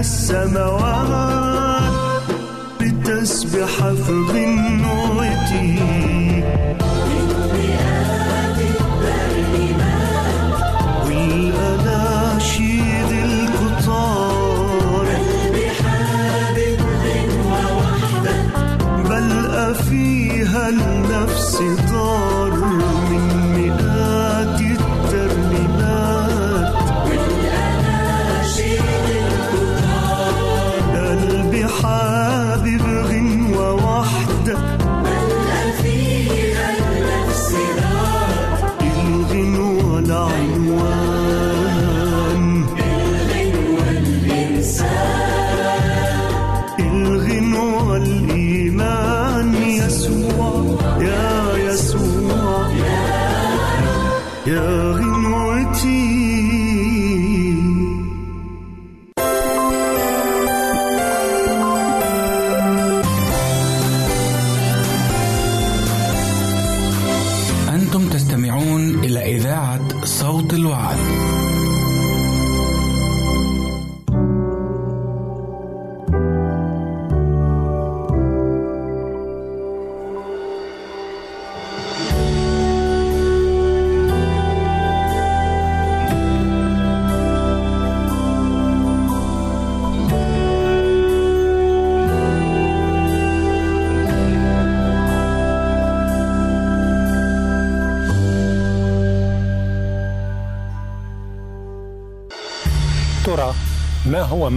السماوات لتسبح في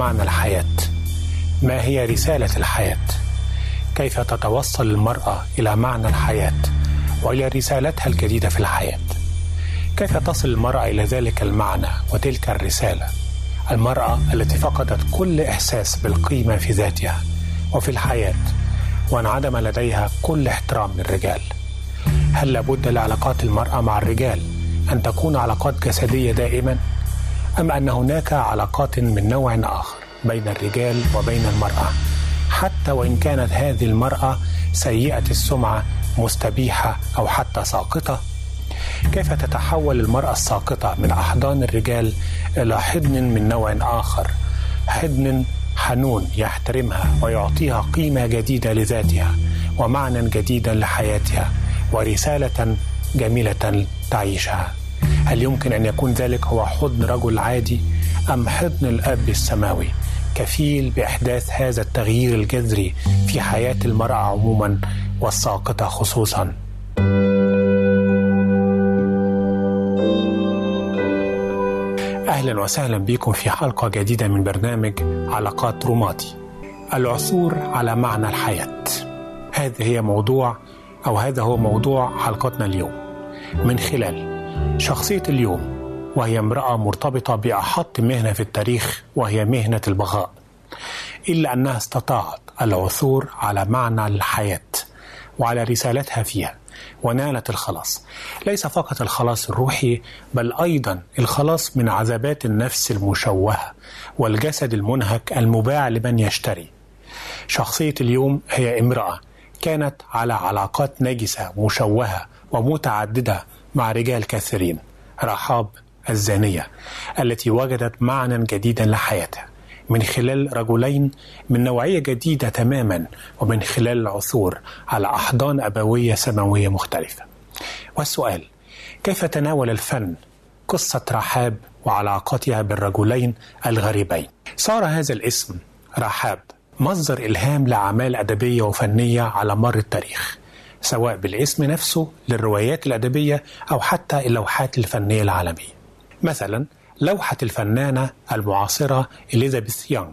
معنى الحياة؟ ما هي رسالة الحياة؟ كيف تتوصل المرأة إلى معنى الحياة وإلى رسالتها الجديدة في الحياة؟ كيف تصل المرأة إلى ذلك المعنى وتلك الرسالة؟ المرأة التي فقدت كل إحساس بالقيمة في ذاتها وفي الحياة وانعدم لديها كل احترام للرجال. هل لابد لعلاقات المرأة مع الرجال أن تكون علاقات جسدية دائما؟ أم أن هناك علاقات من نوع آخر بين الرجال وبين المرأة؟ حتى وإن كانت هذه المرأة سيئة السمعة مستبيحة أو حتى ساقطة. كيف تتحول المرأة الساقطة من أحضان الرجال إلى حضن من نوع آخر؟ حضن حنون يحترمها ويعطيها قيمة جديدة لذاتها ومعنى جديدا لحياتها ورسالة جميلة تعيشها. هل يمكن أن يكون ذلك هو حضن رجل عادي أم حضن الأب السماوي؟ كفيل بإحداث هذا التغيير الجذري في حياة المرأة عموما والساقطة خصوصا. أهلا وسهلا بكم في حلقة جديدة من برنامج علاقات روماتي. العثور على معنى الحياة. هذا هي موضوع أو هذا هو موضوع حلقتنا اليوم. من خلال شخصية اليوم وهي امرأة مرتبطة بأحط مهنة في التاريخ وهي مهنة البغاء. إلا أنها استطاعت العثور على معنى الحياة وعلى رسالتها فيها ونالت الخلاص. ليس فقط الخلاص الروحي بل أيضا الخلاص من عذابات النفس المشوهة والجسد المنهك المباع لمن يشتري. شخصية اليوم هي امرأة كانت على علاقات نجسة مشوهة ومتعددة مع رجال كثيرين رحاب الزانية التي وجدت معنى جديدا لحياتها. من خلال رجلين من نوعية جديدة تماما ومن خلال العثور على أحضان أبوية سماوية مختلفة. والسؤال كيف تناول الفن قصة رحاب وعلاقتها بالرجلين الغريبين؟ صار هذا الاسم رحاب مصدر إلهام لأعمال أدبية وفنية على مر التاريخ. سواء بالاسم نفسه للروايات الأدبية أو حتى اللوحات الفنية العالمية. مثلا لوحة الفنانة المعاصرة إليزابيث يونغ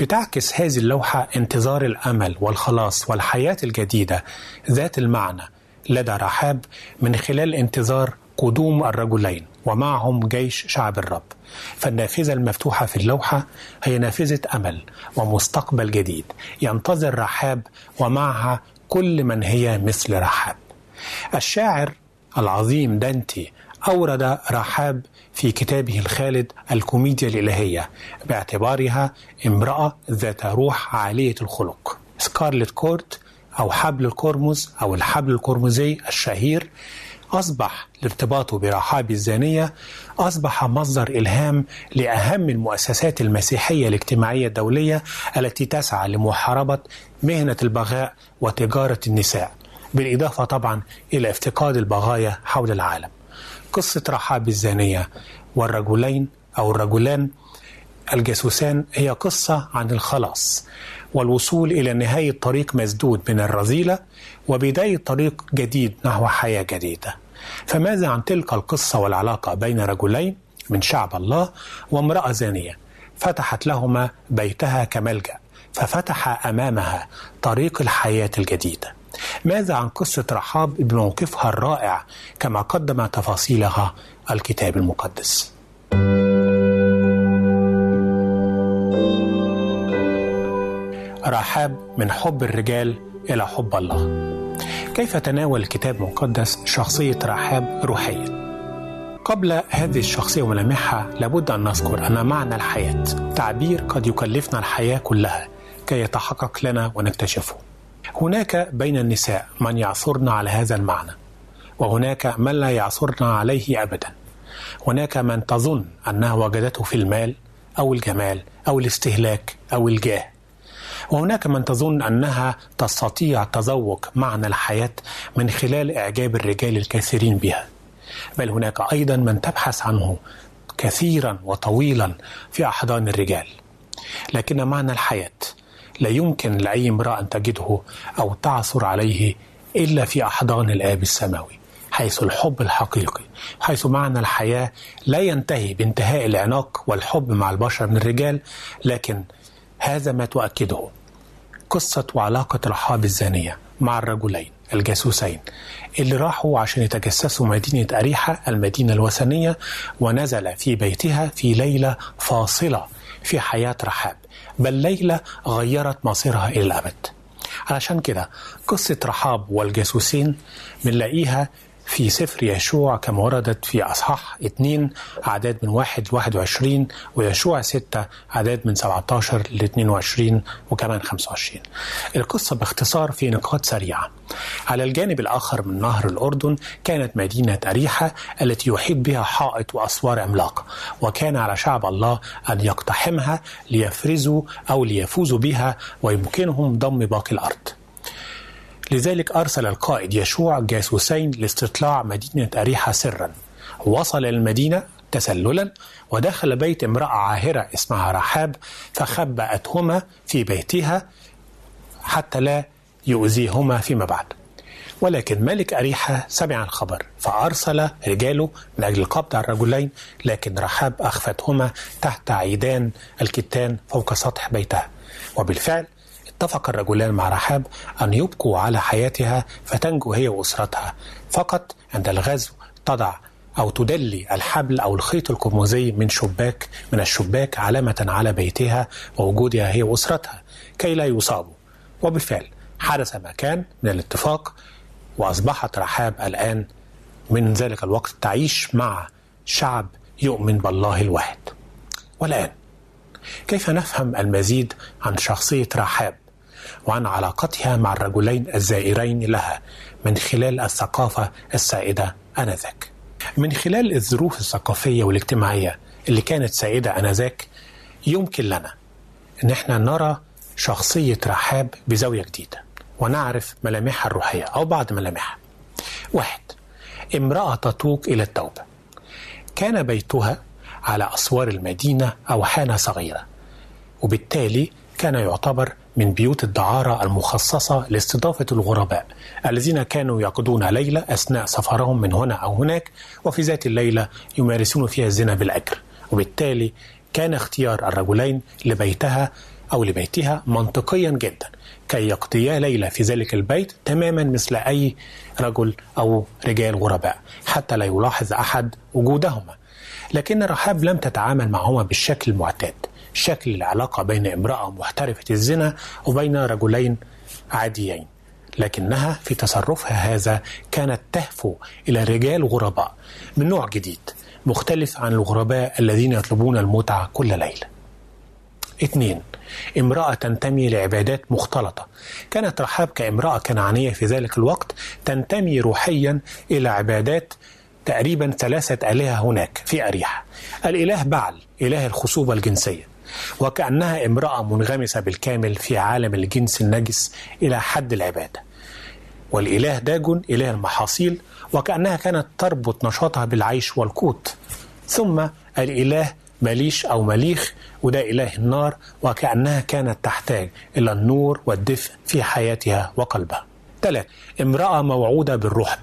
بتعكس هذه اللوحة انتظار الأمل والخلاص والحياة الجديدة ذات المعنى لدى رحاب من خلال انتظار قدوم الرجلين ومعهم جيش شعب الرب. فالنافذة المفتوحة في اللوحة هي نافذة أمل ومستقبل جديد. ينتظر رحاب ومعها كل من هي مثل رحاب. الشاعر العظيم دانتي أورد رحاب في كتابه الخالد الكوميديا الإلهية باعتبارها امرأة ذات روح عالية الخلق. scarlet cord أو حبل القرمز أو الحبل القرمزي الشهير أصبح لارتباطه برحاب الزانية أصبح مصدر إلهام لأهم المؤسسات المسيحية الاجتماعية الدولية التي تسعى لمحاربة مهنة البغاء وتجارة النساء بالإضافة طبعا إلى افتقاد البغايا حول العالم. قصة رحاب الزانية والرجلين أو الرجلان الجاسوسان هي قصة عن الخلاص والوصول إلى نهاية طريق مسدود من الرذيلة وبداية طريق جديد نحو حياة جديدة. فماذا عن تلك القصة والعلاقة بين رجلين من شعب الله وامرأة زانية؟ فتحت لهما بيتها كملجأ ففتح أمامها طريق الحياة الجديدة ماذا عن قصة رحاب بموقفها الرائع كما قدم تفاصيلها الكتاب المقدس؟ رحاب من حب الرجال إلى حب الله. كيف تناول الكتاب المقدس شخصية رحاب روحيا قبل هذه الشخصية وملامحها لابد أن نذكر أن معنى الحياة تعبير قد يكلفنا الحياة كلها كي يتحقق لنا ونكتشفه. هناك بين النساء من يعثرن على هذا المعنى وهناك من لا يعثرن عليه أبدا. هناك من تظن أنها وجدته في المال أو الجمال أو الاستهلاك أو الجاه. وهناك من تظن أنها تستطيع تذوق معنى الحياة من خلال إعجاب الرجال الكثيرين بها. بل هناك أيضا من تبحث عنه كثيرا وطويلا في أحضان الرجال. لكن معنى الحياة لا يمكن لأي امرأة أن تجده أو تعثر عليه إلا في أحضان الآب السماوي حيث الحب الحقيقي حيث معنى الحياة لا ينتهي بانتهاء العناق والحب مع البشر من الرجال لكن هذا ما تؤكده. قصة وعلاقة رحاب الزانية مع الرجلين الجاسوسين اللي راحوا عشان يتجسسوا مدينة أريحة المدينة الوثنية ونزل في بيتها في ليلة فاصلة في حياة رحاب. بل ليلة غيرت مصيرها إلى الأبد. علشان كده قصة رحاب والجاسوسين بنلاقيها في سفر يشوع كما وردت في أصحاح 2 أعداد من 1 ل 21 ويشوع 6 أعداد من 17 ل 22 وكمان 25 القصة باختصار في نقاط سريعة. على الجانب الآخر من نهر الأردن كانت مدينة أريحة التي يحيط بها حائط وأسوار عملاقة وكان على شعب الله أن يقتحمها ليفرزوا أو ليفوزوا بها ويمكنهم ضم باقي الأرض. لذلك أرسل القائد يشوع جاسوسين لاستطلاع مدينة أريحة سرا. وصل المدينة تسللا ودخل بيت امرأة عاهرة اسمها رحاب فخبأتهما في بيتها حتى لا يؤذيهما فيما بعد. ولكن ملك أريحة سمع الخبر فأرسل رجاله من أجل القبض على الرجلين لكن رحاب أخفتهما تحت عيدان الكتان فوق سطح بيتها. وبالفعل اتفق الرجلان مع رحاب أن يبقوا على حياتها فتنجو هي وأسرتها. فقط عند الغزو تضع أو تدلي الحبل أو الخيط القرمزي من شباك من الشباك علامة على بيتها ووجودها هي وأسرتها كي لا يصابوا. وبالفعل حدث ما كان من الاتفاق وأصبحت رحاب الآن من ذلك الوقت تعيش مع شعب يؤمن بالله الواحد. والآن كيف نفهم المزيد عن شخصية رحاب؟ وعن علاقتها مع الرجلين الزائرين لها من خلال الثقافة السائدة آنذاك. من خلال الظروف الثقافية والاجتماعية اللي كانت سائدة آنذاك يمكن لنا أن إحنا نرى شخصية رحاب بزاوية جديدة ونعرف ملامحها الروحية أو بعض ملامحها. واحد امرأة تتوق إلى التوبة. كان بيتها على أسوار المدينة أو حانة صغيرة وبالتالي كان يعتبر من بيوت الدعارة المخصصة لاستضافة الغرباء الذين كانوا يقضون ليلة أثناء سفرهم من هنا أو هناك وفي ذات الليلة يمارسون فيها الزنا بالأجر. وبالتالي كان اختيار الرجلين لبيتها أو لبيتها منطقيا جدا كي يقضيا ليلة في ذلك البيت تماما مثل أي رجل أو رجال غرباء حتى لا يلاحظ أحد وجودهما. لكن رحاب لم تتعامل معهما بالشكل المعتاد شكل العلاقة بين امرأة محترفة الزنا وبين رجلين عاديين لكنها في تصرفها هذا كانت تهفو إلى رجال غرباء من نوع جديد مختلف عن الغرباء الذين يطلبون المتعة كل ليلة. اثنين امرأة تنتمي لعبادات مختلطة. كانت رحاب كامرأة كنعانية في ذلك الوقت تنتمي روحيا إلى عبادات تقريبا ثلاثة آلهة هناك في أريحة. الإله بعل إله الخصوبة الجنسية. وكأنها امرأة منغمسة بالكامل في عالم الجنس النجس إلى حد العبادة. والإله داجون إله المحاصيل وكأنها كانت تربط نشاطها بالعيش والقوت. ثم الإله مليش أو مليخ وده إله النار وكأنها كانت تحتاج إلى النور والدفء في حياتها وقلبها. ثلاث امرأة موعودة بالرحب.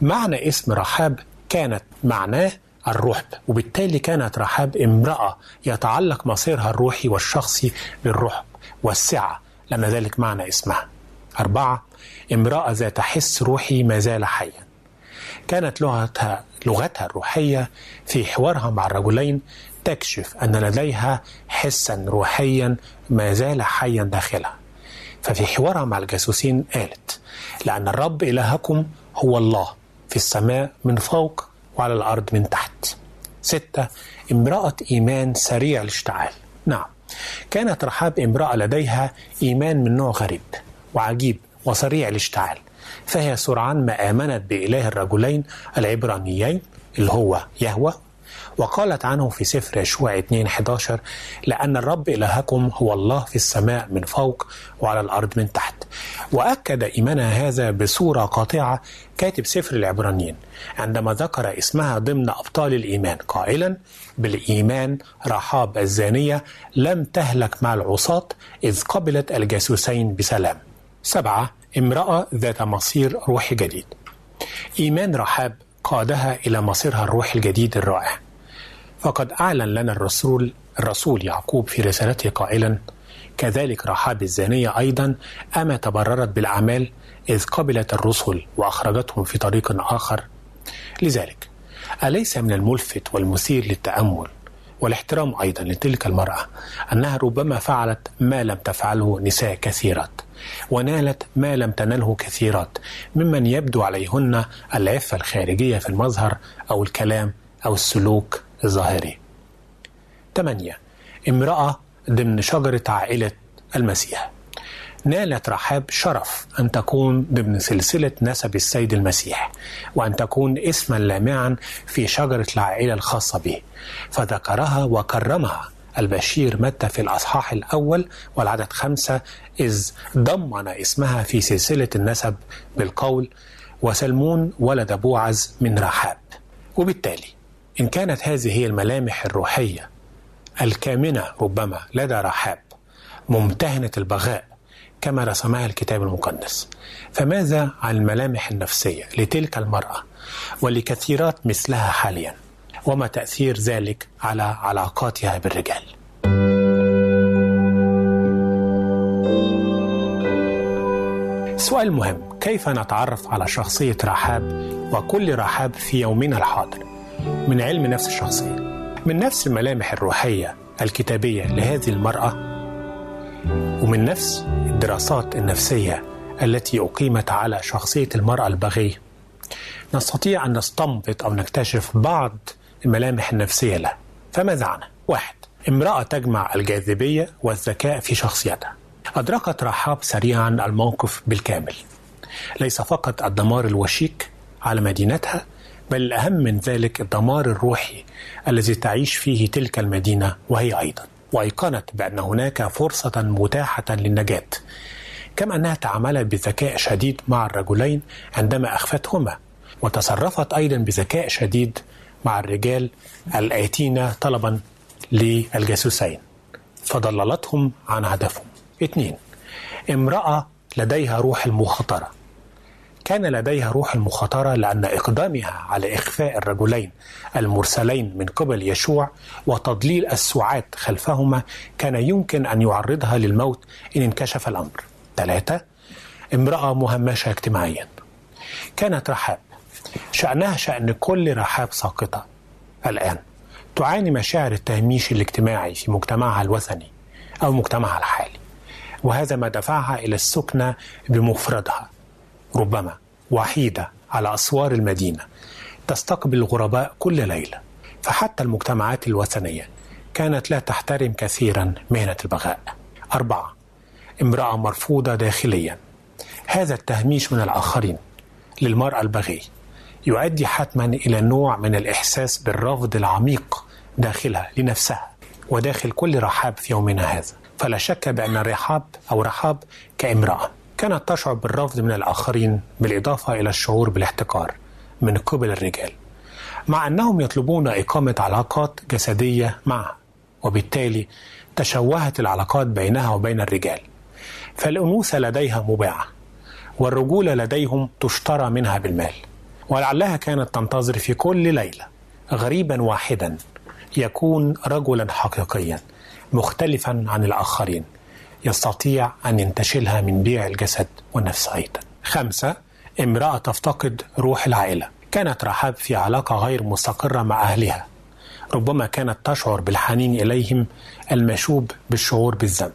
معنى اسم رحاب كانت معناه الرحب وبالتالي كانت رحاب امرأة يتعلق مصيرها الروحي والشخصي بالرحب والسعة لأن ذلك معنى اسمها. أربعة امرأة ذات حس روحي ما زال حيا. كانت لغتها لغتها الروحية في حوارها مع الرجلين تكشف أن لديها حسا روحيا ما زال حيا داخلها. ففي حوارها مع الجاسوسين قالت لأن الرب إلهكم هو الله في السماء من فوق وعلى الأرض من تحت. ستة امرأة إيمان سريع الاشتعال. نعم. كانت رحاب امرأة لديها إيمان من نوع غريب وعجيب وسريع الاشتعال فهي سرعان ما آمنت بإله الرجلين العبرانيين اللي هو يهوى وقالت عنه في سفر يشوع 2 11 لأن الرب إلهكم هو الله في السماء من فوق وعلى الأرض من تحت. وأكد إيمانها هذا بصورة قاطعة كاتب سفر العبرانيين عندما ذكر اسمها ضمن أبطال الإيمان قائلا بالإيمان رحاب الزانية لم تهلك مع العصاة إذ قبلت الجاسوسين بسلام. سبعة امرأة ذات مصير روحي جديد. إيمان رحاب قادها إلى مصيرها الروحي الجديد الرائع. فقد أعلن لنا الرسول الرسول يعقوب في رسالته قائلا كذلك رحاب الزانية أيضا أما تبررت بالأعمال إذ قبلت الرسل وأخرجتهم في طريق آخر. لذلك أليس من الملفت والمثير للتأمل والاحترام أيضا لتلك المرأة أنها ربما فعلت ما لم تفعله نساء كثيرات ونالت ما لم تنله كثيرات ممن يبدو عليهن العفة الخارجية في المظهر أو الكلام أو السلوك الظاهري. 8 امرأة ضمن شجرة عائلة المسيح. نالت رحاب شرف أن تكون ضمن سلسلة نسب السيد المسيح وأن تكون اسما لامعا في شجرة العائلة الخاصة به. فذكرها وكرمها البشير متى في الأصحاح الأول والعدد خمسة إذ ضمن اسمها في سلسلة النسب بالقول وسلمون ولد بوعز من رحاب. وبالتالي إن كانت هذه هي الملامح الروحية الكامنة ربما لدى رحاب ممتهنة البغاء كما رسمها الكتاب المقدس فماذا عن الملامح النفسية لتلك المرأة ولكثيرات مثلها حاليا؟ وما تأثير ذلك على علاقاتها بالرجال؟ سؤال مهم كيف نتعرف على شخصية رحاب وكل رحاب في يومنا الحاضر؟ من علم نفس الشخصية من نفس الملامح الروحية الكتابية لهذه المرأة ومن نفس الدراسات النفسية التي أقيمت على شخصية المرأة البغية نستطيع أن نستنبط أو نكتشف بعض الملامح النفسية له. فماذا عنها؟ واحد امرأة تجمع الجاذبية والذكاء في شخصيتها. أدركت رحاب سريعا الموقف بالكامل. ليس فقط الدمار الوشيك على مدينتها بل الأهم من ذلك الدمار الروحي الذي تعيش فيه تلك المدينة وهي أيضا. وأيقنت بأن هناك فرصة متاحة للنجاة. كما أنها تعاملت بذكاء شديد مع الرجلين عندما أخفتهما. وتصرفت أيضا بذكاء شديد مع الرجال الآتين طلبا للجاسوسين. فضللتهم عن هدفهم. اثنين امرأة لديها روح المخاطرة. كان لديها روح المخاطرة لأن إقدامها على إخفاء الرجلين المرسلين من قبل يشوع وتضليل السعاة خلفهما كان يمكن أن يعرضها للموت إن انكشف الأمر. ثلاثة امرأة مهمشة اجتماعيا. كانت رحاب. شأنها شأن كل رحاب ساقطة. الآن تعاني مشاعر التهميش الاجتماعي في مجتمعها الوثني أو مجتمعها الحالي وهذا ما دفعها إلى السكنة بمفردها. ربما وحيدة على أسوار المدينة تستقبل الغرباء كل ليلة فحتى المجتمعات الوثنية كانت لا تحترم كثيرا مهنة البغاء. أربعة امرأة مرفوضة داخليا. هذا التهميش من الآخرين للمرأة البغي. يؤدي حتما إلى نوع من الإحساس بالرفض العميق داخلها لنفسها وداخل كل رحاب في يومنا هذا. فلا شك بأن رحاب أو رحاب كامرأة. كانت تشعر بالرفض من الآخرين بالإضافة إلى الشعور بالاحتقار من قبل الرجال مع أنهم يطلبون إقامة علاقات جسدية معها وبالتالي تشوهت العلاقات بينها وبين الرجال. فالأنوثة لديها مباعة والرجولة لديهم تشترى منها بالمال ولعلها كانت تنتظر في كل ليلة غريبا واحدا يكون رجلا حقيقيا مختلفا عن الآخرين. يستطيع أن ينتشلها من بيع الجسد والنفس أيضا. خمسة امرأة تفتقد روح العائلة. كانت رحاب في علاقة غير مستقرة مع أهلها. ربما كانت تشعر بالحنين إليهم المشوب بالشعور بالذنب.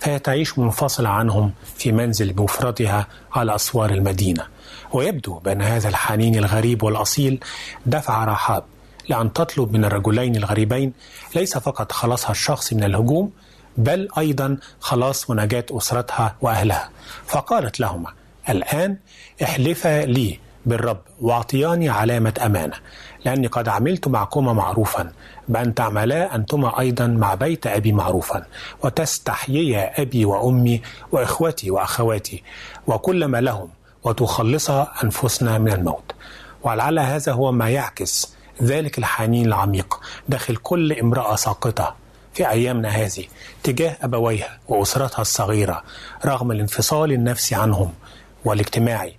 فهي تعيش منفصلة عنهم في منزل بمفردها على أسوار المدينة. ويبدو بأن هذا الحنين الغريب والأصيل دفع رحاب لأن تطلب من الرجلين الغريبين ليس فقط خلاصها الشخصي من الهجوم بل أيضا خلاص ونجاة أسرتها وأهلها. فقالت لهما الآن احلفا لي بالرب واعطياني علامة أمانة لأني قد عملت معكما معروفا بأن تعملا أنتما أيضا مع بيت أبي معروفا وتستحييا أبي وأمي وإخوتي وأخواتي وكل ما لهم وتخلصا أنفسنا من الموت. ولعل هذا هو ما يعكس ذلك الحنين العميق داخل كل امرأة ساقطة في أيامنا هذه تجاه أبويها وأسرتها الصغيرة رغم الانفصال النفسي عنهم والاجتماعي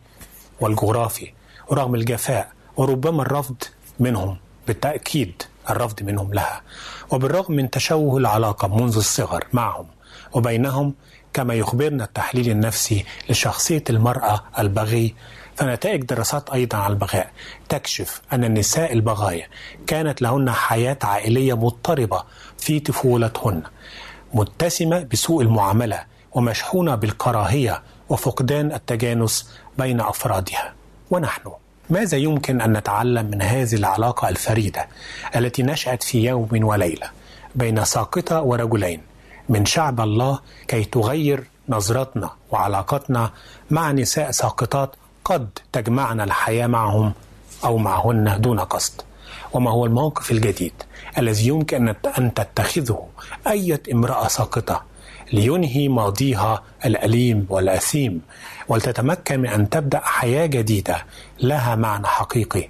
والجغرافي ورغم الجفاء وربما الرفض منهم بالتأكيد الرفض منهم لها. وبالرغم من تشوه العلاقة منذ الصغر معهم وبينهم كما يخبرنا التحليل النفسي لشخصية المرأة البغي فنتائج دراسات أيضا على البغاء. تكشف أن النساء البغايا كانت لهن حياة عائلية مضطربة في طفولتهن متسمة بسوء المعاملة ومشحونة بالكراهية وفقدان التجانس بين أفرادها. ونحن ماذا يمكن أن نتعلم من هذه العلاقة الفريدة التي نشأت في يوم وليلة بين ساقطة ورجلين من شعب الله كي تغير نظرتنا وعلاقتنا مع نساء ساقطات قد تجمعنا الحياة معهم أو معهن دون قصد. وما هو الموقف الجديد الذي يمكن أن تتخذه أية امرأة ساقطة لينهي ماضيها الأليم والأثيم ولتتمكن من أن تبدأ حياة جديدة لها معنى حقيقي.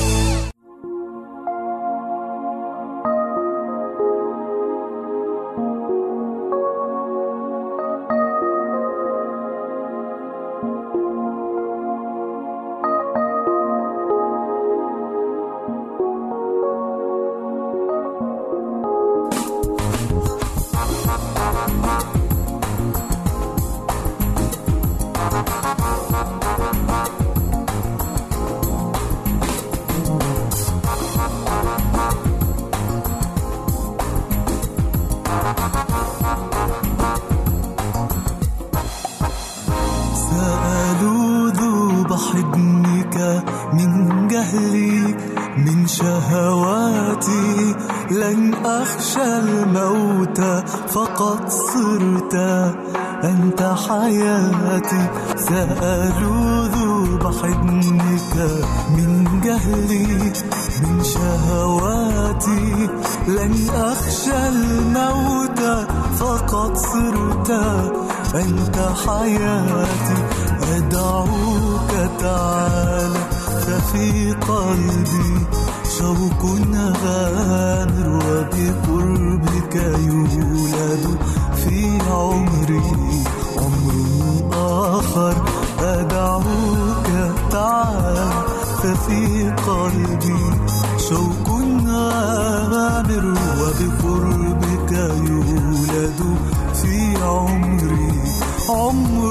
ألوذ بحضنك. من جهلي من شهواتي. لن أخشى الموت فقد صرت أنت حياتي. أدعوك تعالى ففي قلبي. شوق غامر وبقربك يولد في عمري. آخر أدعوك تعال ففي قلبي شوق غامر وبقربك يولد في عمري عمري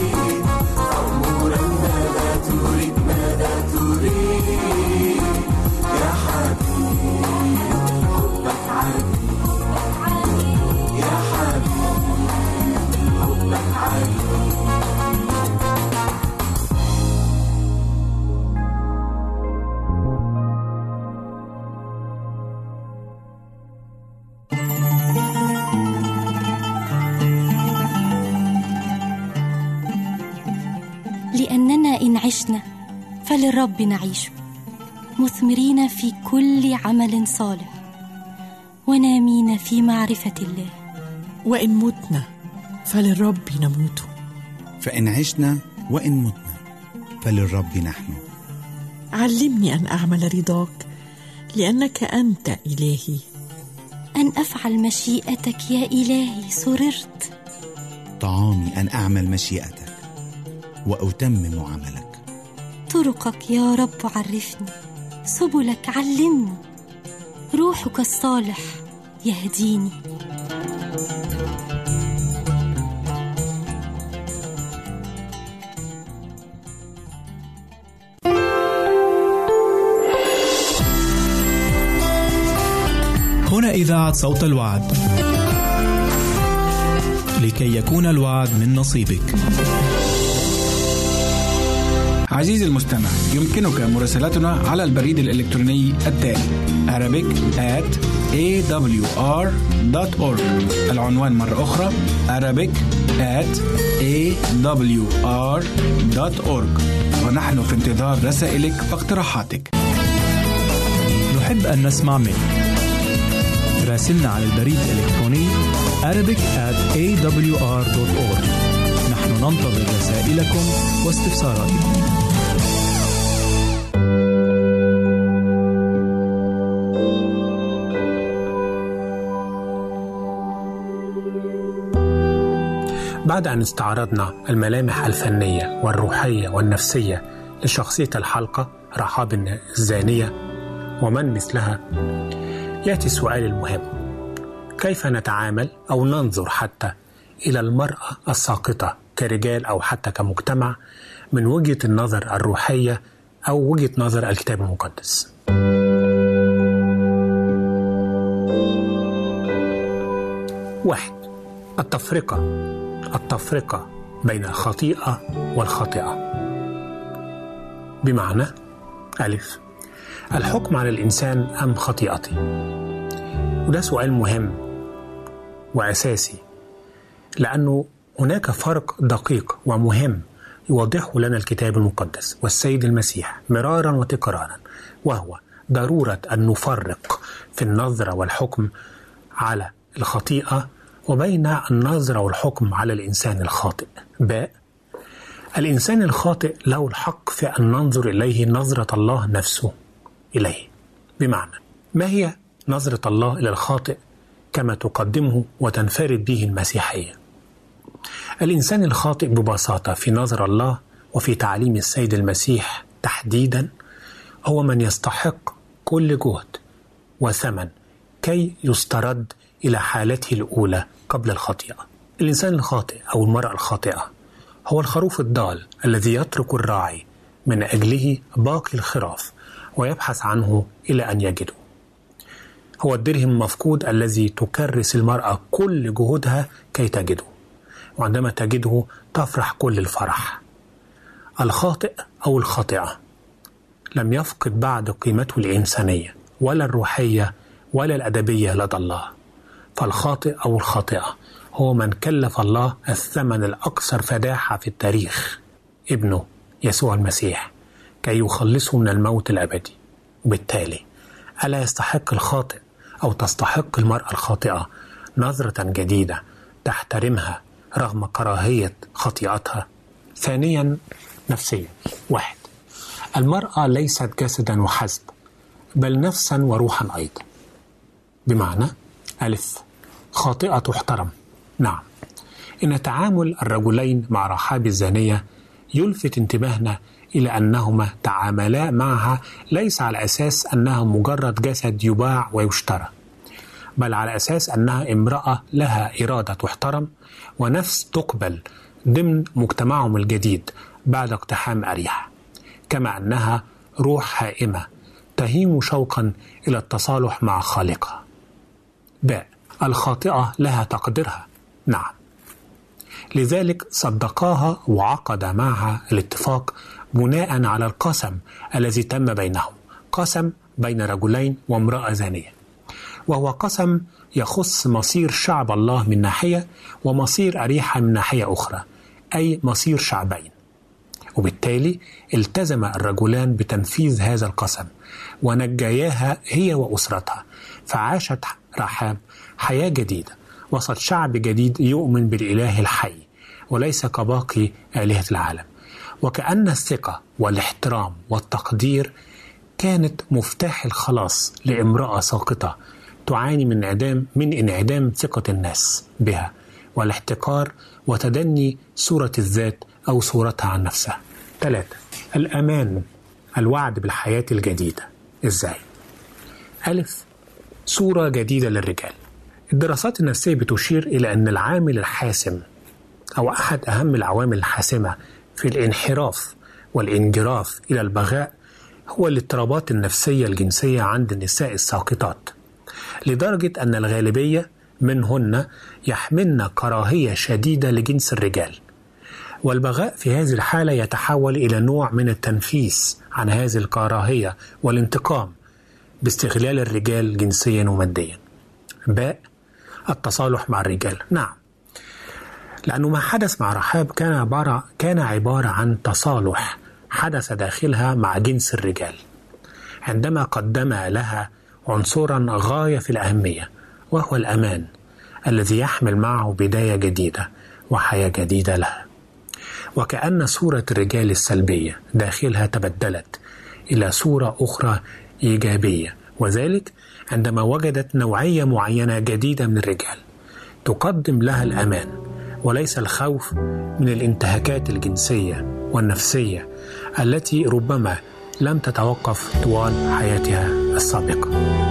فللرب نعيش. مثمرين في كل عمل صالح. ونامين في معرفة الله. وإن متنا فللرب نموت. فإن عشنا وإن متنا فللرب نحن. علمني أن أعمل رضاك لأنك أنت إلهي. أن أفعل مشيئتك يا إلهي سررت طعامي أن أعمل مشيئتك وأتمم عملك. طرقك يا رب عرفني سبلك علمني روحك الصالح يهديني. هنا إذاعة صوت الوعد. لكي يكون الوعد من نصيبك. عزيزي المستمع يمكنك مراسلتنا على البريد الإلكتروني التالي Arabic at awr.org العنوان مرة أخرى Arabic at awr.org ونحن في انتظار رسائلك واقتراحاتك. نحب أن نسمع منك. راسلنا على البريد الإلكتروني Arabic at awr.org نحن ننتظر رسائلكم واستفساراتكم. بعد أن استعرضنا الملامح الفنية والروحية والنفسية لشخصية الحلقة رحاب الزانية ومن مثلها يأتي السؤال المهم. كيف نتعامل أو ننظر حتى إلى المرأة الساقطة كرجال أو حتى كمجتمع من وجهة النظر الروحية أو وجهة نظر الكتاب المقدس؟ واحد التفرقة. التفرقة بين الخطيئة والخاطئة. بمعنى ألف الحكم على الإنسان أم خطيئته وده سؤال مهم وأساسي لأنه هناك فرق دقيق ومهم يوضحه لنا الكتاب المقدس والسيد المسيح مرارا وتكرارا وهو ضرورة أن نفرق في النظرة والحكم على الخطيئة وبين النظرة والحكم على الإنسان الخاطئ. باء الإنسان الخاطئ له الحق في أن ننظر إليه نظرة الله نفسه إليه. بمعنى ما هي نظرة الله إلى الخاطئ كما تقدمه وتنفرد به المسيحية؟ الإنسان الخاطئ ببساطة في نظر الله وفي تعليم السيد المسيح تحديدا هو من يستحق كل جهد وثمن كي يسترد إلى حالته الأولى قبل الخطيئة. الإنسان الخاطئ أو المرأة الخاطئة هو الخروف الضال الذي يترك الراعي من أجله باقي الخراف ويبحث عنه إلى أن يجده. هو الدرهم المفقود الذي تكرس المرأة كل جهودها كي تجده وعندما تجده تفرح كل الفرح. الخاطئ أو الخاطئة لم يفقد بعد قيمته الإنسانية ولا الروحية ولا الأدبية لدى الله. فالخاطئ أو الخاطئة. هو من كلف الله الثمن الأكثر فداحة في التاريخ. ابنه يسوع المسيح كي يخلصه من الموت الأبدي. وبالتالي ألا يستحق الخاطئ أو تستحق المرأة الخاطئة نظرة جديدة تحترمها رغم كراهية خطيئتها؟ ثانيا نفسيا. واحد المرأة ليست جسدا وحسب بل نفسا وروحا أيضا. بمعنى ألف. خاطئة تحترم نعم. إن تعامل الرجلين مع رحاب الزانية يلفت انتباهنا إلى أنهما تعاملا معها ليس على أساس أنها مجرد جسد يباع ويشترى بل على أساس أنها امرأة لها إرادة تحترم ونفس تقبل ضمن مجتمعهم الجديد بعد اقتحام أريحة. كما أنها روح هائمة تهيم شوقا إلى التصالح مع خالقها. باء الخاطئة لها تقديرها. نعم. لذلك صدقاها وعقد معها الاتفاق بناء على القسم الذي تم بينهم. قسم بين رجلين وامرأة زانية. وهو قسم يخص مصير شعب الله من ناحية ومصير أريحة من ناحية أخرى أي مصير شعبين. وبالتالي التزم الرجلان بتنفيذ هذا القسم ونجياها هي وأسرتها فعاشت رحاب حياة جديدة وسط شعب جديد يؤمن بالإله الحي وليس كباقي آلهة العالم وكأن الثقة والاحترام والتقدير كانت مفتاح الخلاص لامرأة ساقطة تعاني من انعدام من انعدام ثقة الناس بها والاحتقار وتدني صورة الذات أو صورتها عن نفسها. ثلاثة الأمان الوعد بالحياة الجديدة إزاي؟ ألف صورة جديدة للرجال. الدراسات النفسية بتشير إلى أن العامل الحاسم أو أحد أهم العوامل الحاسمة في الانحراف والانجراف إلى البغاء هو الاضطرابات النفسية الجنسية عند النساء الساقطات لدرجة أن الغالبية منهن يحملن كراهية شديدة لجنس الرجال. والبغاء في هذه الحالة يتحول إلى نوع من التنفيس عن هذه الكراهية والانتقام. باستغلال الرجال جنسيا وماديا. باء التصالح مع الرجال. نعم. لأنه ما حدث مع رحاب كان عبارة كان عبارة عن تصالح حدث داخلها مع جنس الرجال. عندما قدم لها عنصرا غاية في الأهمية وهو الأمان الذي يحمل معه بداية جديدة وحياة جديدة لها. وكأن صورة الرجال السلبية داخلها تبدلت إلى صورة أخرى إيجابية. وذلك عندما وجدت نوعية معينة جديدة من الرجال تقدم لها الأمان وليس الخوف من الانتهاكات الجنسية والنفسية التي ربما لم تتوقف طوال حياتها السابقة.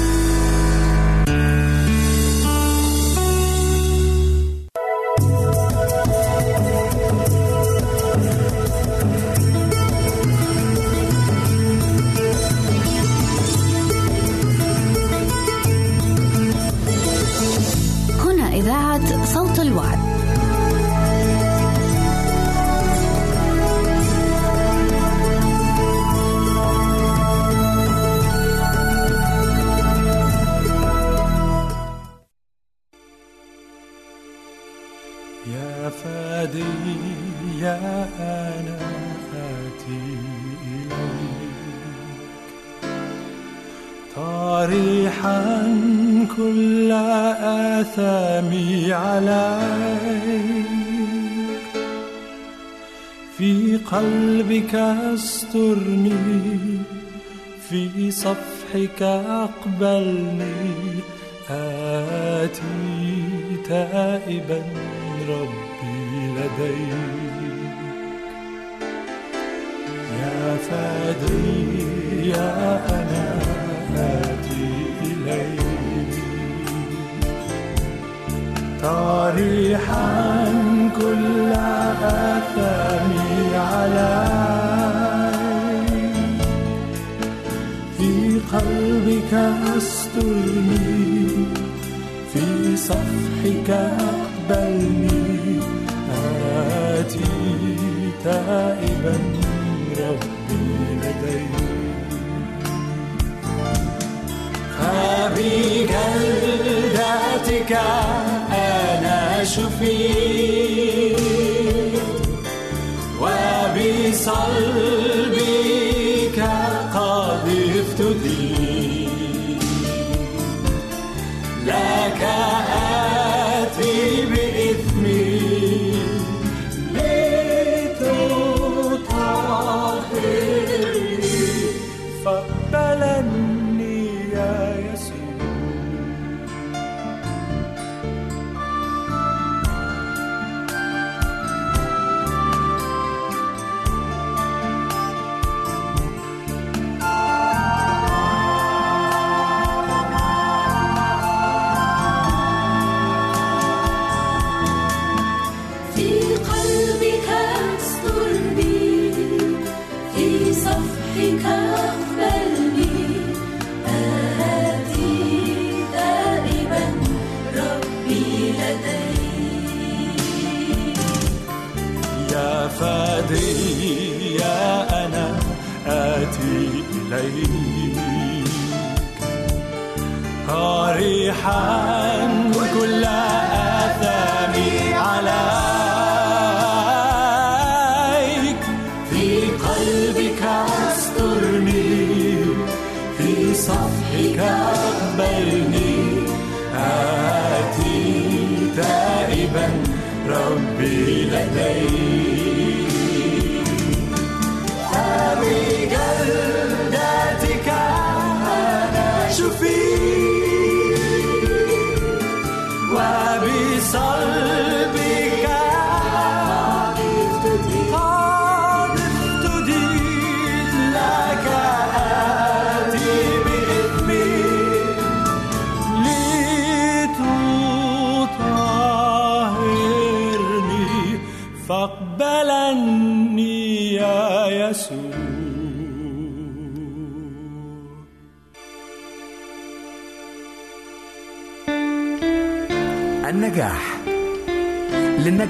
استرني في صفحك أقبلني آتي تائبا ربي لديك. يا فادي يا أنا آتي إليك. طارحا كل آثامي عليك استرني في صفحك أقبلني. آتي تائبا ربي لديك فبجلدتك أنا شفيت. وبصلبك آتي إليك. طارحا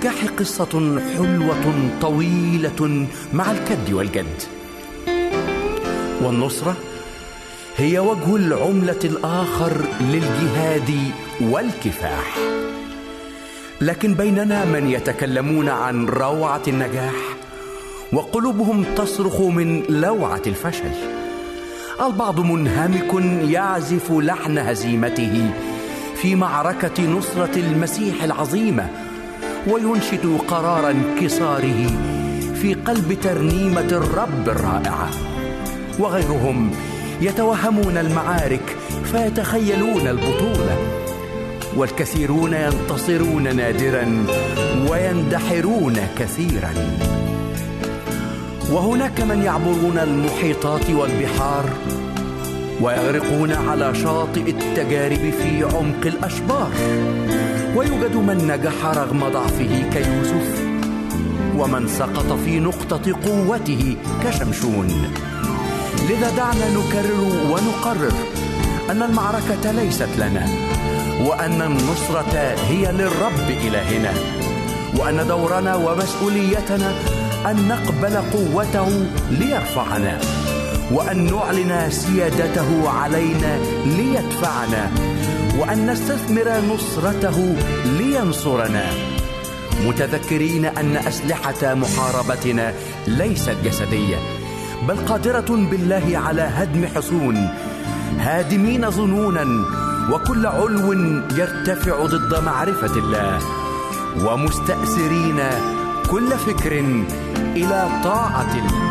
للنجاح قصة حلوة طويلة مع الكد والجد. والنصرة هي وجه العملة الآخر للجهاد والكفاح. لكن بيننا من يتكلمون عن روعة النجاح وقلوبهم تصرخ من لوعة الفشل. البعض منهمك يعزف لحن هزيمته في معركة نصرة المسيح العظيمة وينشد قرار انكساره في قلب ترنيمة الرب الرائعة. وغيرهم يتوهمون المعارك فيتخيلون البطولة. والكثيرون ينتصرون نادرا ويندحرون كثيرا. وهناك من يعبرون المحيطات والبحار ويغرقون على شاطئ التجارب في عمق الأشبار. ويوجد من نجح رغم ضعفه كيوسف ومن سقط في نقطة قوته كشمشون. لذا دعنا نكرر ونقرر أن المعركة ليست لنا وأن النصرة هي للرب إلهنا وأن دورنا ومسؤوليتنا أن نقبل قوته ليرفعنا وأن نعلن سيادته علينا ليدفعنا. وأن نستثمر نصرته لينصرنا. متذكرين أن أسلحة محاربتنا ليست جسدية بل قادرة بالله على هدم حصون هادمين ظنونا وكل علو يرتفع ضد معرفة الله. ومستأسرين كل فكر إلى طاعة المسيح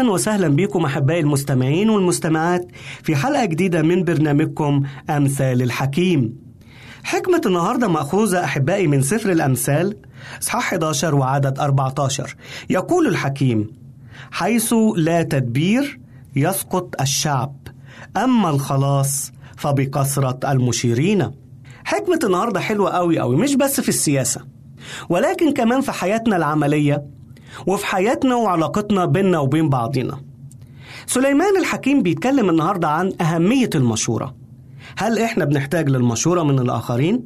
أهلا وسهلا بكم أحبائي المستمعين والمستمعات في حلقة جديدة من برنامجكم أمثال الحكيم. حكمة النهاردة مأخوذة أحبائي من سفر الأمثال إصحاح 11 وعدد 14 يقول الحكيم حيث لا تدبير يسقط الشعب أما الخلاص فبكثرة المشيرين. حكمة النهاردة حلوة قوي قوي مش بس في السياسة ولكن كمان في حياتنا العملية. وفي حياتنا وعلاقتنا بيننا وبين بعضنا. سليمان الحكيم بيتكلم النهاردة عن أهمية المشورة. هل إحنا بنحتاج للمشورة من الآخرين؟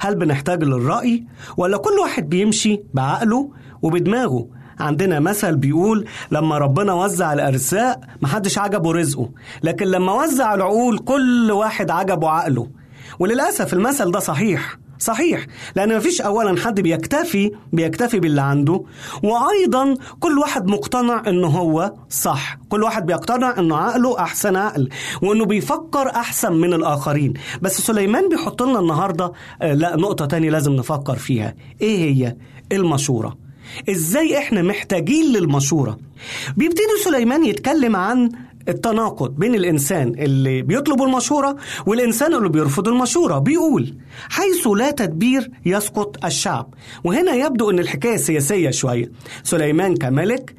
هل بنحتاج للرأي؟ ولا كل واحد بيمشي بعقله وبدماغه؟ عندنا مثل بيقول لما ربنا وزع الأرزاق محدش عجبه رزقه. لكن لما وزع العقول كل واحد عجبه عقله. وللأسف المثل ده صحيح. صحيح. لأن مفيش أولا حد بيكتفي بيكتفي باللي عنده. وأيضا كل واحد مقتنع إنه هو صح. كل واحد بيقتنع إنه عقله أحسن عقل وإنه بيفكر أحسن من الآخرين. بس سليمان بيحط لنا النهاردة آه، لا نقطة تانية لازم نفكر فيها. إيه هي؟ المشورة. إزاي إحنا محتاجين للمشورة؟ بيبتدي سليمان يتكلم عن التناقض بين الإنسان اللي بيطلب المشورة والإنسان اللي بيرفض المشورة. بيقول حيث لا تدبير يسقط الشعب. وهنا يبدو أن الحكاية سياسية شوية. سليمان كملك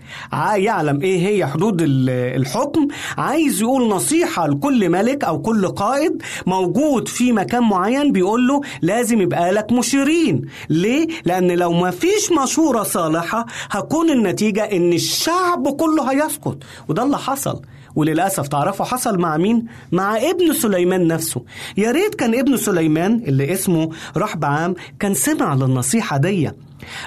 يعلم إيه هي حدود ال- الحكم. عايز يقول نصيحة لكل ملك أو كل قائد موجود في مكان معين. بيقول له لازم يبقى لك مشيرين. ليه؟ لأن لو ما فيش مشورة صالحة هكون النتيجة أن الشعب كله هيسقط. وده اللي حصل. وللأسف تعرفوا حصل مع مين؟ مع ابن سليمان نفسه. يا ريت كان ابن سليمان اللي اسمه رحبعام كان سمع للنصيحة دي.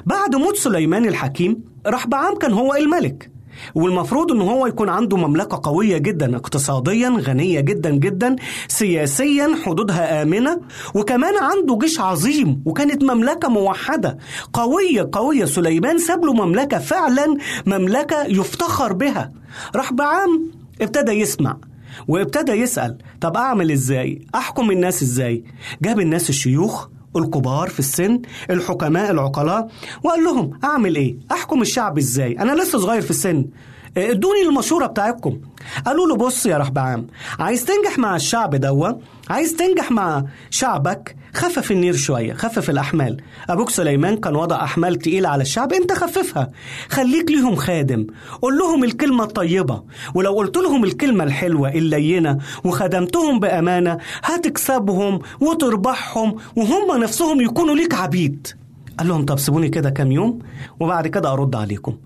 بعد موت سليمان الحكيم رحبعام كان هو الملك. والمفروض إن هو يكون عنده مملكة قوية جدا اقتصاديا غنية جدا جدا سياسيا حدودها آمنة وكمان عنده جيش عظيم وكانت مملكة موحدة. قوية قوية. سليمان ساب له مملكة فعلا مملكة يفتخر بها. رحبعام ابتدى يسمع وابتدى يسأل طب أعمل إزاي؟ أحكم الناس إزاي؟ جاب الناس الشيوخ الكبار في السن الحكماء العقلاء وقال لهم أعمل إيه؟ أحكم الشعب إزاي؟ أنا لسه صغير في السن. ادوني المشوره بتاعتكم. قالوا له بص يا رحبعام عايز تنجح مع الشعب دوا عايز تنجح مع شعبك خفف النير شوية خفف الأحمال. أبوك سليمان كان وضع أحمال تقيلة على الشعب أنت خففها. خليك ليهم خادم. قول لهم الكلمة الطيبة. ولو قلت لهم الكلمة الحلوة اللينة وخدمتهم بأمانة هتكسبهم وتربحهم وهم نفسهم يكونوا ليك عبيد. قال لهم طب سيبوني كده كام يوم وبعد كده أرد عليكم.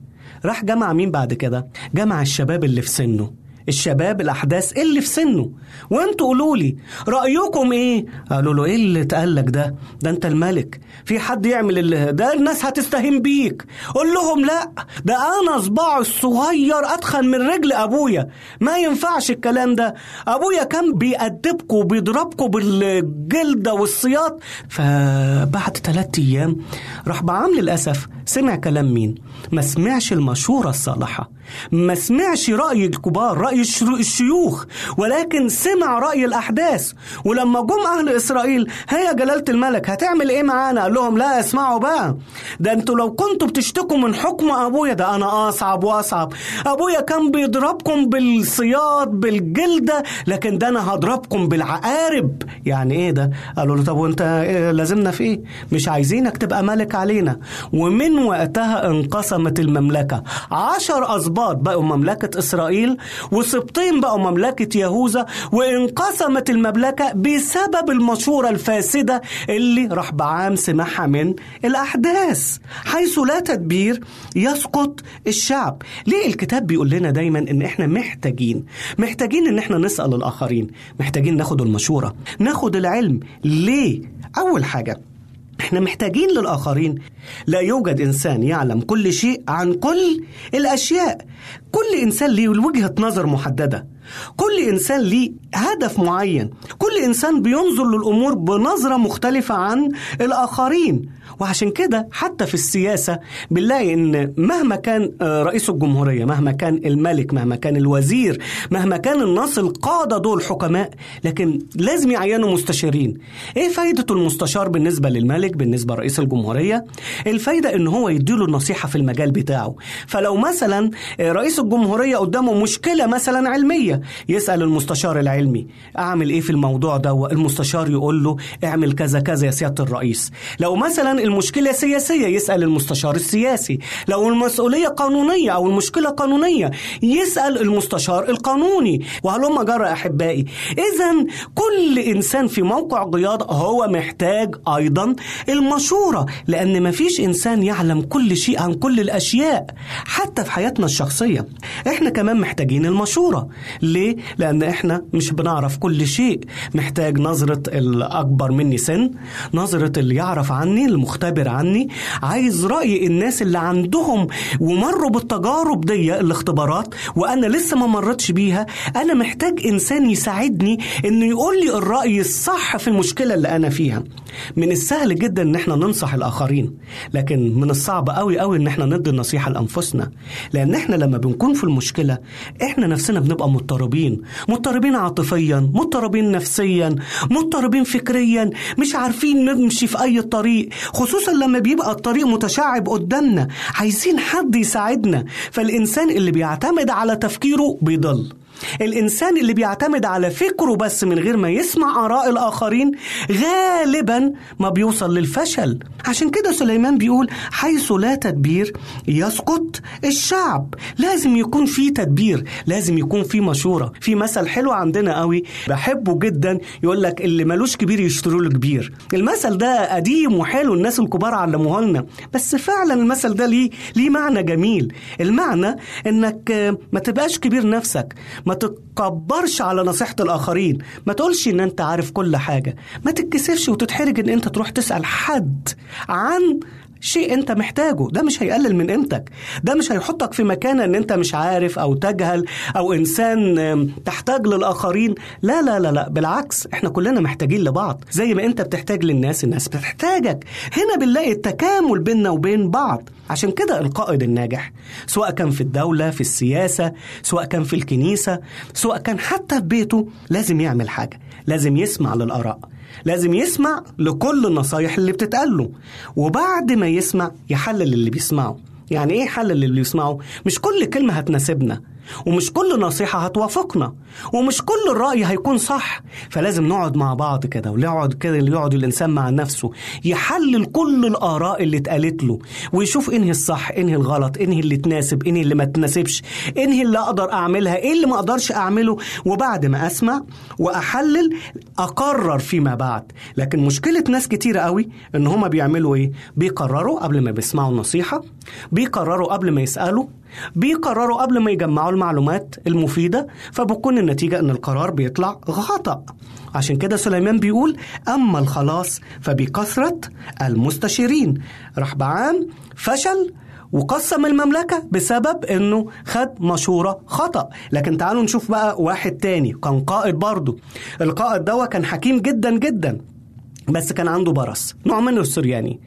راح جمع مين بعد كده؟ جمع الشباب اللي في سنه. الشباب الأحداث اللي في سنه. وأنتوا قولوا لي رأيكم إيه؟ قالوا له إيه اللي اتقالك ده؟ ده أنت الملك. في حد يعمل اللي ده الناس هتستهين بيك. قول لهم لا ده أنا صباعي الصغير أتخن من رجل أبويا. ما ينفعش الكلام ده. أبويا كان بيأدبكم وبيضربكم بالجلدة والسياط. فبعد ثلاثة أيام راح بعام للأسف سمع كلام مين؟ ما سمعش المشورة الصالحة. ما سمعش رأي الكبار رأي الشرو- الشيوخ ولكن سمع رأي الأحداث. ولما جم أهل إسرائيل هيا جلالة الملك هتعمل إيه معانا؟ قال لهم لا اسمعوا بقى. ده أنتوا لو كنتوا بتشتكوا من حكم أبويا ده أنا أصعب وأصعب. أبويا كان بيضربكم بالسياط بالجلدة لكن ده أنا هضربكم بالعقارب. يعني إيه ده؟ قالوا له طب وأنت إيه لازمنا في إيه؟ مش عايزينك تبقى ملك علينا. ومن وقتها انقسمت المملكة. عشر أسباط بقوا مملكة إسرائيل وسبطين بقوا مملكة يهوذا وانقسمت المملكة بسبب المشورة الفاسدة اللي راح بعام سمعها من الأحداث حيث لا تدبير يسقط الشعب. ليه الكتاب بيقول لنا دايما إن إحنا محتاجين؟ محتاجين إن إحنا نسأل الآخرين. محتاجين ناخد المشورة ناخد العلم. ليه؟ أول حاجة إحنا محتاجين للآخرين. لا يوجد إنسان يعلم كل شيء عن كل الأشياء. كل إنسان ليه وجهة نظر محددة. كل إنسان ليه هدف معين. كل إنسان بينظر للأمور بنظرة مختلفة عن الآخرين. وعشان كده حتى في السياسة بنلاقي إن مهما كان آه، رئيس الجمهورية مهما كان الملك مهما كان الوزير مهما كان الناس القادة دول حكماء لكن لازم يعينوا مستشارين. إيه فايدة المستشار بالنسبة للملك بالنسبة لرئيس الجمهورية؟ الفايدة إن هو يديله النصيحة في المجال بتاعه. فلو مثلا آه، رئيس الجمهورية قدامه مشكلة مثلا علمية. يسأل المستشار العلمي أعمل إيه في الموضوع ده؟ المستشار يقول له اعمل كذا كذا يا سيادة الرئيس. لو مثلا المشكلة سياسية يسأل المستشار السياسي. لو المسؤولية قانونية أو المشكلة قانونية يسأل المستشار القانوني. وهلم جرى أحبائي؟ إذا كل إنسان في موقع قيادة هو محتاج أيضا المشورة لأن مفيش إنسان يعلم كل شيء عن كل الأشياء حتى في حياتنا الشخصية. إحنا كمان محتاجين المشورة. ليه؟ لأن إحنا مش بنعرف كل شيء. محتاج نظرة الأكبر مني سن نظرة اللي يعرف عني المختبر عني. عايز رأي الناس اللي عندهم ومروا بالتجارب دي الاختبارات وأنا لسه ما مرتش بيها. أنا محتاج إنسان يساعدني إنه يقول لي الرأي الصح في المشكلة اللي أنا فيها. من السهل جدا إن إحنا ننصح الآخرين لكن من الصعب قوي قوي إن إحنا ندي النصيحة لأنفسنا. لأن إحنا لما بنكون في المشكلة. إحنا نفسنا بنبقى مضطربين. مضطربين عاطفيا مضطربين نفسيا مضطربين فكريا. مش عارفين نمشي في أي طريق. خصوصا لما بيبقى الطريق متشعب قدامنا. عايزين حد يساعدنا. فالإنسان اللي بيعتمد على تفكيره بيضل. الإنسان اللي بيعتمد على فكره بس من غير ما يسمع آراء الآخرين غالبا ما بيوصل للفشل. عشان كده سليمان بيقول حيث لا تدبير يسقط الشعب. لازم يكون في تدبير لازم يكون في مشورة. في مثل حلو عندنا قوي بحبه جدا يقول لك اللي ملوش كبير يشتروا له كبير. المثل ده قديم وحلو الناس الكبار علموه لنا. بس فعلا المثل ده ليه ليه معنى جميل. المعنى إنك ما تبقاش كبير نفسك. ما تتكبرش على نصيحة الآخرين. ما تقولش إن أنت عارف كل حاجة. ما تتكسفش وتتحرج إن أنت تروح تسأل حد عن شيء أنت محتاجه. ده مش هيقلل من قيمتك. ده مش هيحطك في مكانة إن أنت مش عارف أو تجهل أو إنسان تحتاج للآخرين. لا لا لا لا. بالعكس إحنا كلنا محتاجين لبعض. زي ما أنت بتحتاج للناس الناس بتحتاجك. هنا بنلاقي التكامل بيننا وبين بعض. عشان كده القائد الناجح سواء كان في الدولة في السياسة سواء كان في الكنيسة سواء كان حتى في بيته لازم يعمل حاجة لازم يسمع للآراء لازم يسمع لكل النصايح اللي بتتقال له وبعد ما يسمع يحلل اللي بيسمعه. يعني إيه حلل اللي بيسمعه؟ مش كل كلمة هتناسبنا. ومش كل نصيحة هتوافقنا ومش كل الرأي هيكون صح. فلازم نقعد مع بعض كده ونقعد كده اللي يقعد الإنسان مع نفسه يحلل كل الآراء اللي اتقالت له ويشوف إنهي الصح إنهي الغلط إنهي اللي تناسب إنهي اللي ما تناسبش إنهي اللي أقدر أعملها إيه اللي ما أقدرش أعمله. وبعد ما أسمع وأحلل أقرر فيما بعد. لكن مشكلة ناس كتيرة قوي إن هما بيعملوا إيه؟ بيقرروا قبل ما بيسمعوا النصيحة بيقرروا قبل ما يسألوا بيقرروا قبل ما يجمعوا المعلومات المفيدة فبتكون النتيجة إن القرار بيطلع خطأ. عشان كده سليمان بيقول أما الخلاص فبكثرة المستشيرين. رحبعام فشل وقسم المملكة بسبب إنه خد مشورة خطأ. لكن تعالوا نشوف بقى واحد تاني كان قائد برضه. القائد ده كان حكيم جدا جدا. بس كان عنده برص نعمان السرياني.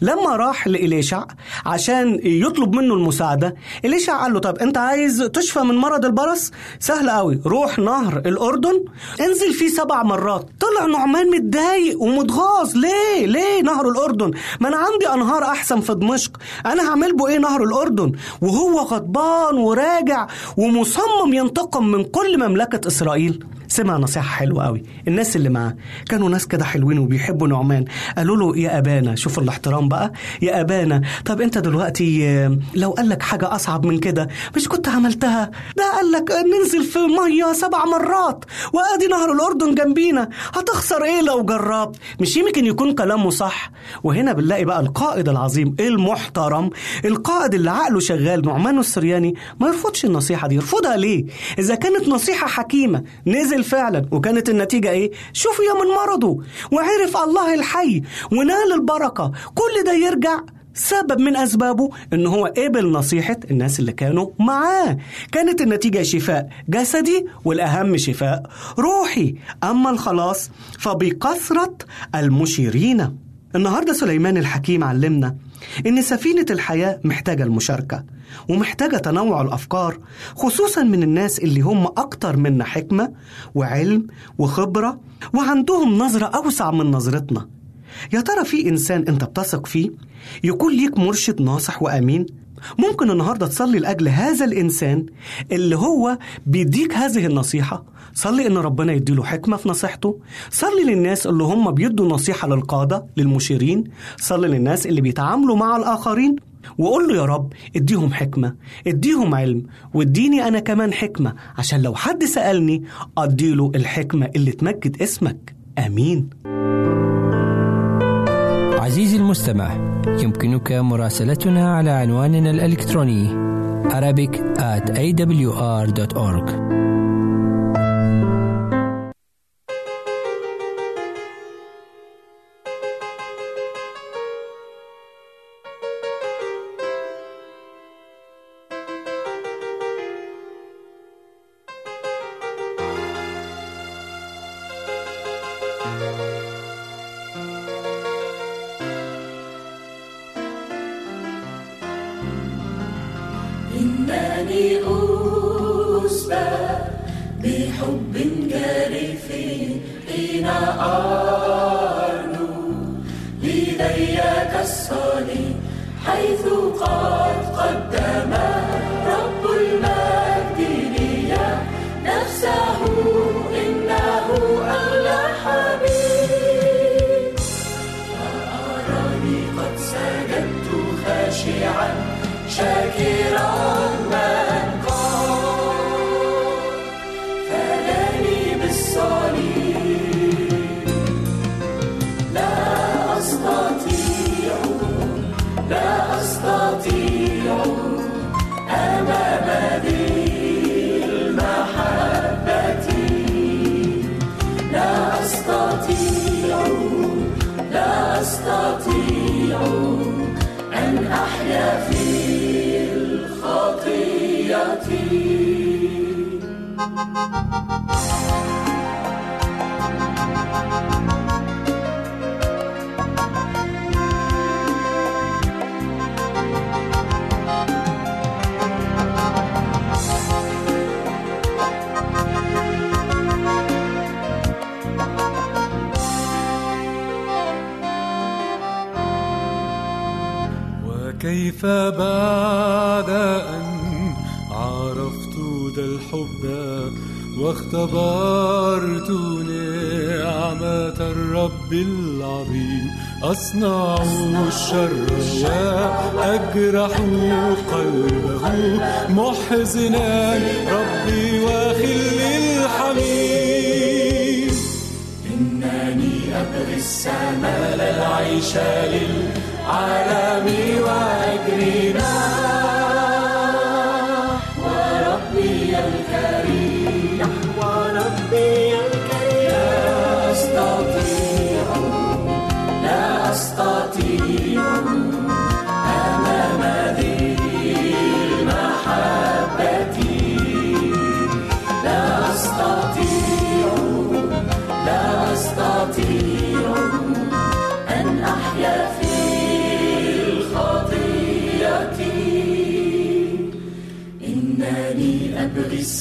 لما راح لإليشع عشان يطلب منه المساعدة إليشع قال له طب أنت عايز تشفى من مرض البرص؟ سهل قوي روح نهر الأردن انزل فيه سبع مرات. طلع نعمان متضايق ومتغاظ ليه؟ ليه نهر الأردن؟ ما أنا عندي أنهار أحسن في دمشق أنا هعمل به إيه نهر الأردن؟ وهو غضبان وراجع ومصمم ينتقم من كل مملكة إسرائيل. سمع نصيحة حلوة قوي. الناس اللي معاه كانوا ناس كده حلوين وبيحبوا نعمان. قالوا له يا أبانا شوف الاحترام بقى. يا أبانا طب أنت دلوقتي لو قال لك حاجة أصعب من كده مش كنت عملتها؟ ده قال لك ننزل في مية سبع مرات وأدي نهر الأردن جنبينا. هتخسر إيه لو جربت؟ مش يمكن يكون كلامه صح. وهنا بنلاقي بقى القائد العظيم المحترم القائد اللي عقله شغال نعمان السرياني ما يرفضش النصيحة دي. يرفضها ليه؟ إذا كانت نصيحة حكيمة نزل فعلا. وكانت النتيجة إيه؟ يا من مرضه. وعرف الله الحي ونال البركة. كل ده يرجع سبب من أسبابه إن هو قبل نصيحة الناس اللي كانوا معاه. كانت النتيجة شفاء جسدي والأهم شفاء روحي. أما الخلاص فبكثرة المشيرين. النهاردة سليمان الحكيم علمنا إن سفينة الحياة محتاجة المشاركة. ومحتاجة تنوع الأفكار خصوصا من الناس اللي هم أكتر منا حكمة وعلم وخبرة وعندهم نظرة أوسع من نظرتنا. يا ترى في إنسان أنت بتثق فيه؟ يكون ليك مرشد ناصح وأمين؟ ممكن النهارده تصلي لأجل هذا الإنسان اللي هو بيديك هذه النصيحة. صلي إن ربنا يديله حكمة في نصيحته. صلي للناس اللي هم بيدوا نصيحة للقادة للمشيرين. صلي للناس اللي بيتعاملوا مع الآخرين. وقول له يا رب اديهم حكمة اديهم علم واديني أنا كمان حكمة عشان لو حد سألني أديله الحكمة اللي تمجد اسمك. آمين. عزيزي المستمع يمكنك مراسلتنا على عنواننا الإلكتروني Arabic at awr.org إنني أسبى بحب جارف حين أرنو لديك الصليب حيث قد قدم رب المجد. شاكرا من وكيف بعد أن عرفت ذا الحب واختبرت نعمة الرب العظيم. أصنع الشر وأجرح قلبه محزنا ربي وخلي الحميم إنني أبغي السماء العيش للعالم وأجرنا. وربي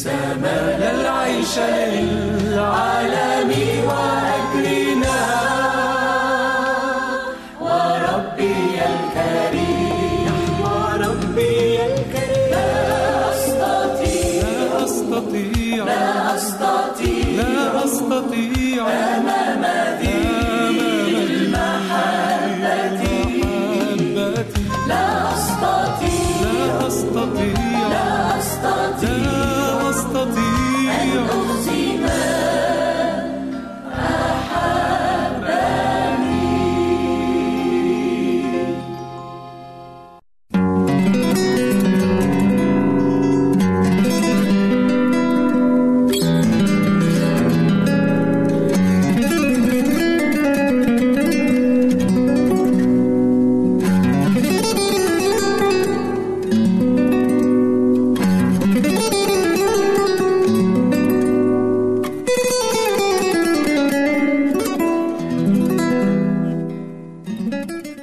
لا العيش للعالم وأجرنا وربي الكريم. وربي الكريم. لا أستطيع. لا أستطيع. لا أستطيع. لا أستطيع. أمام ذي المحبة. لا أستطيع. لا أستطيع.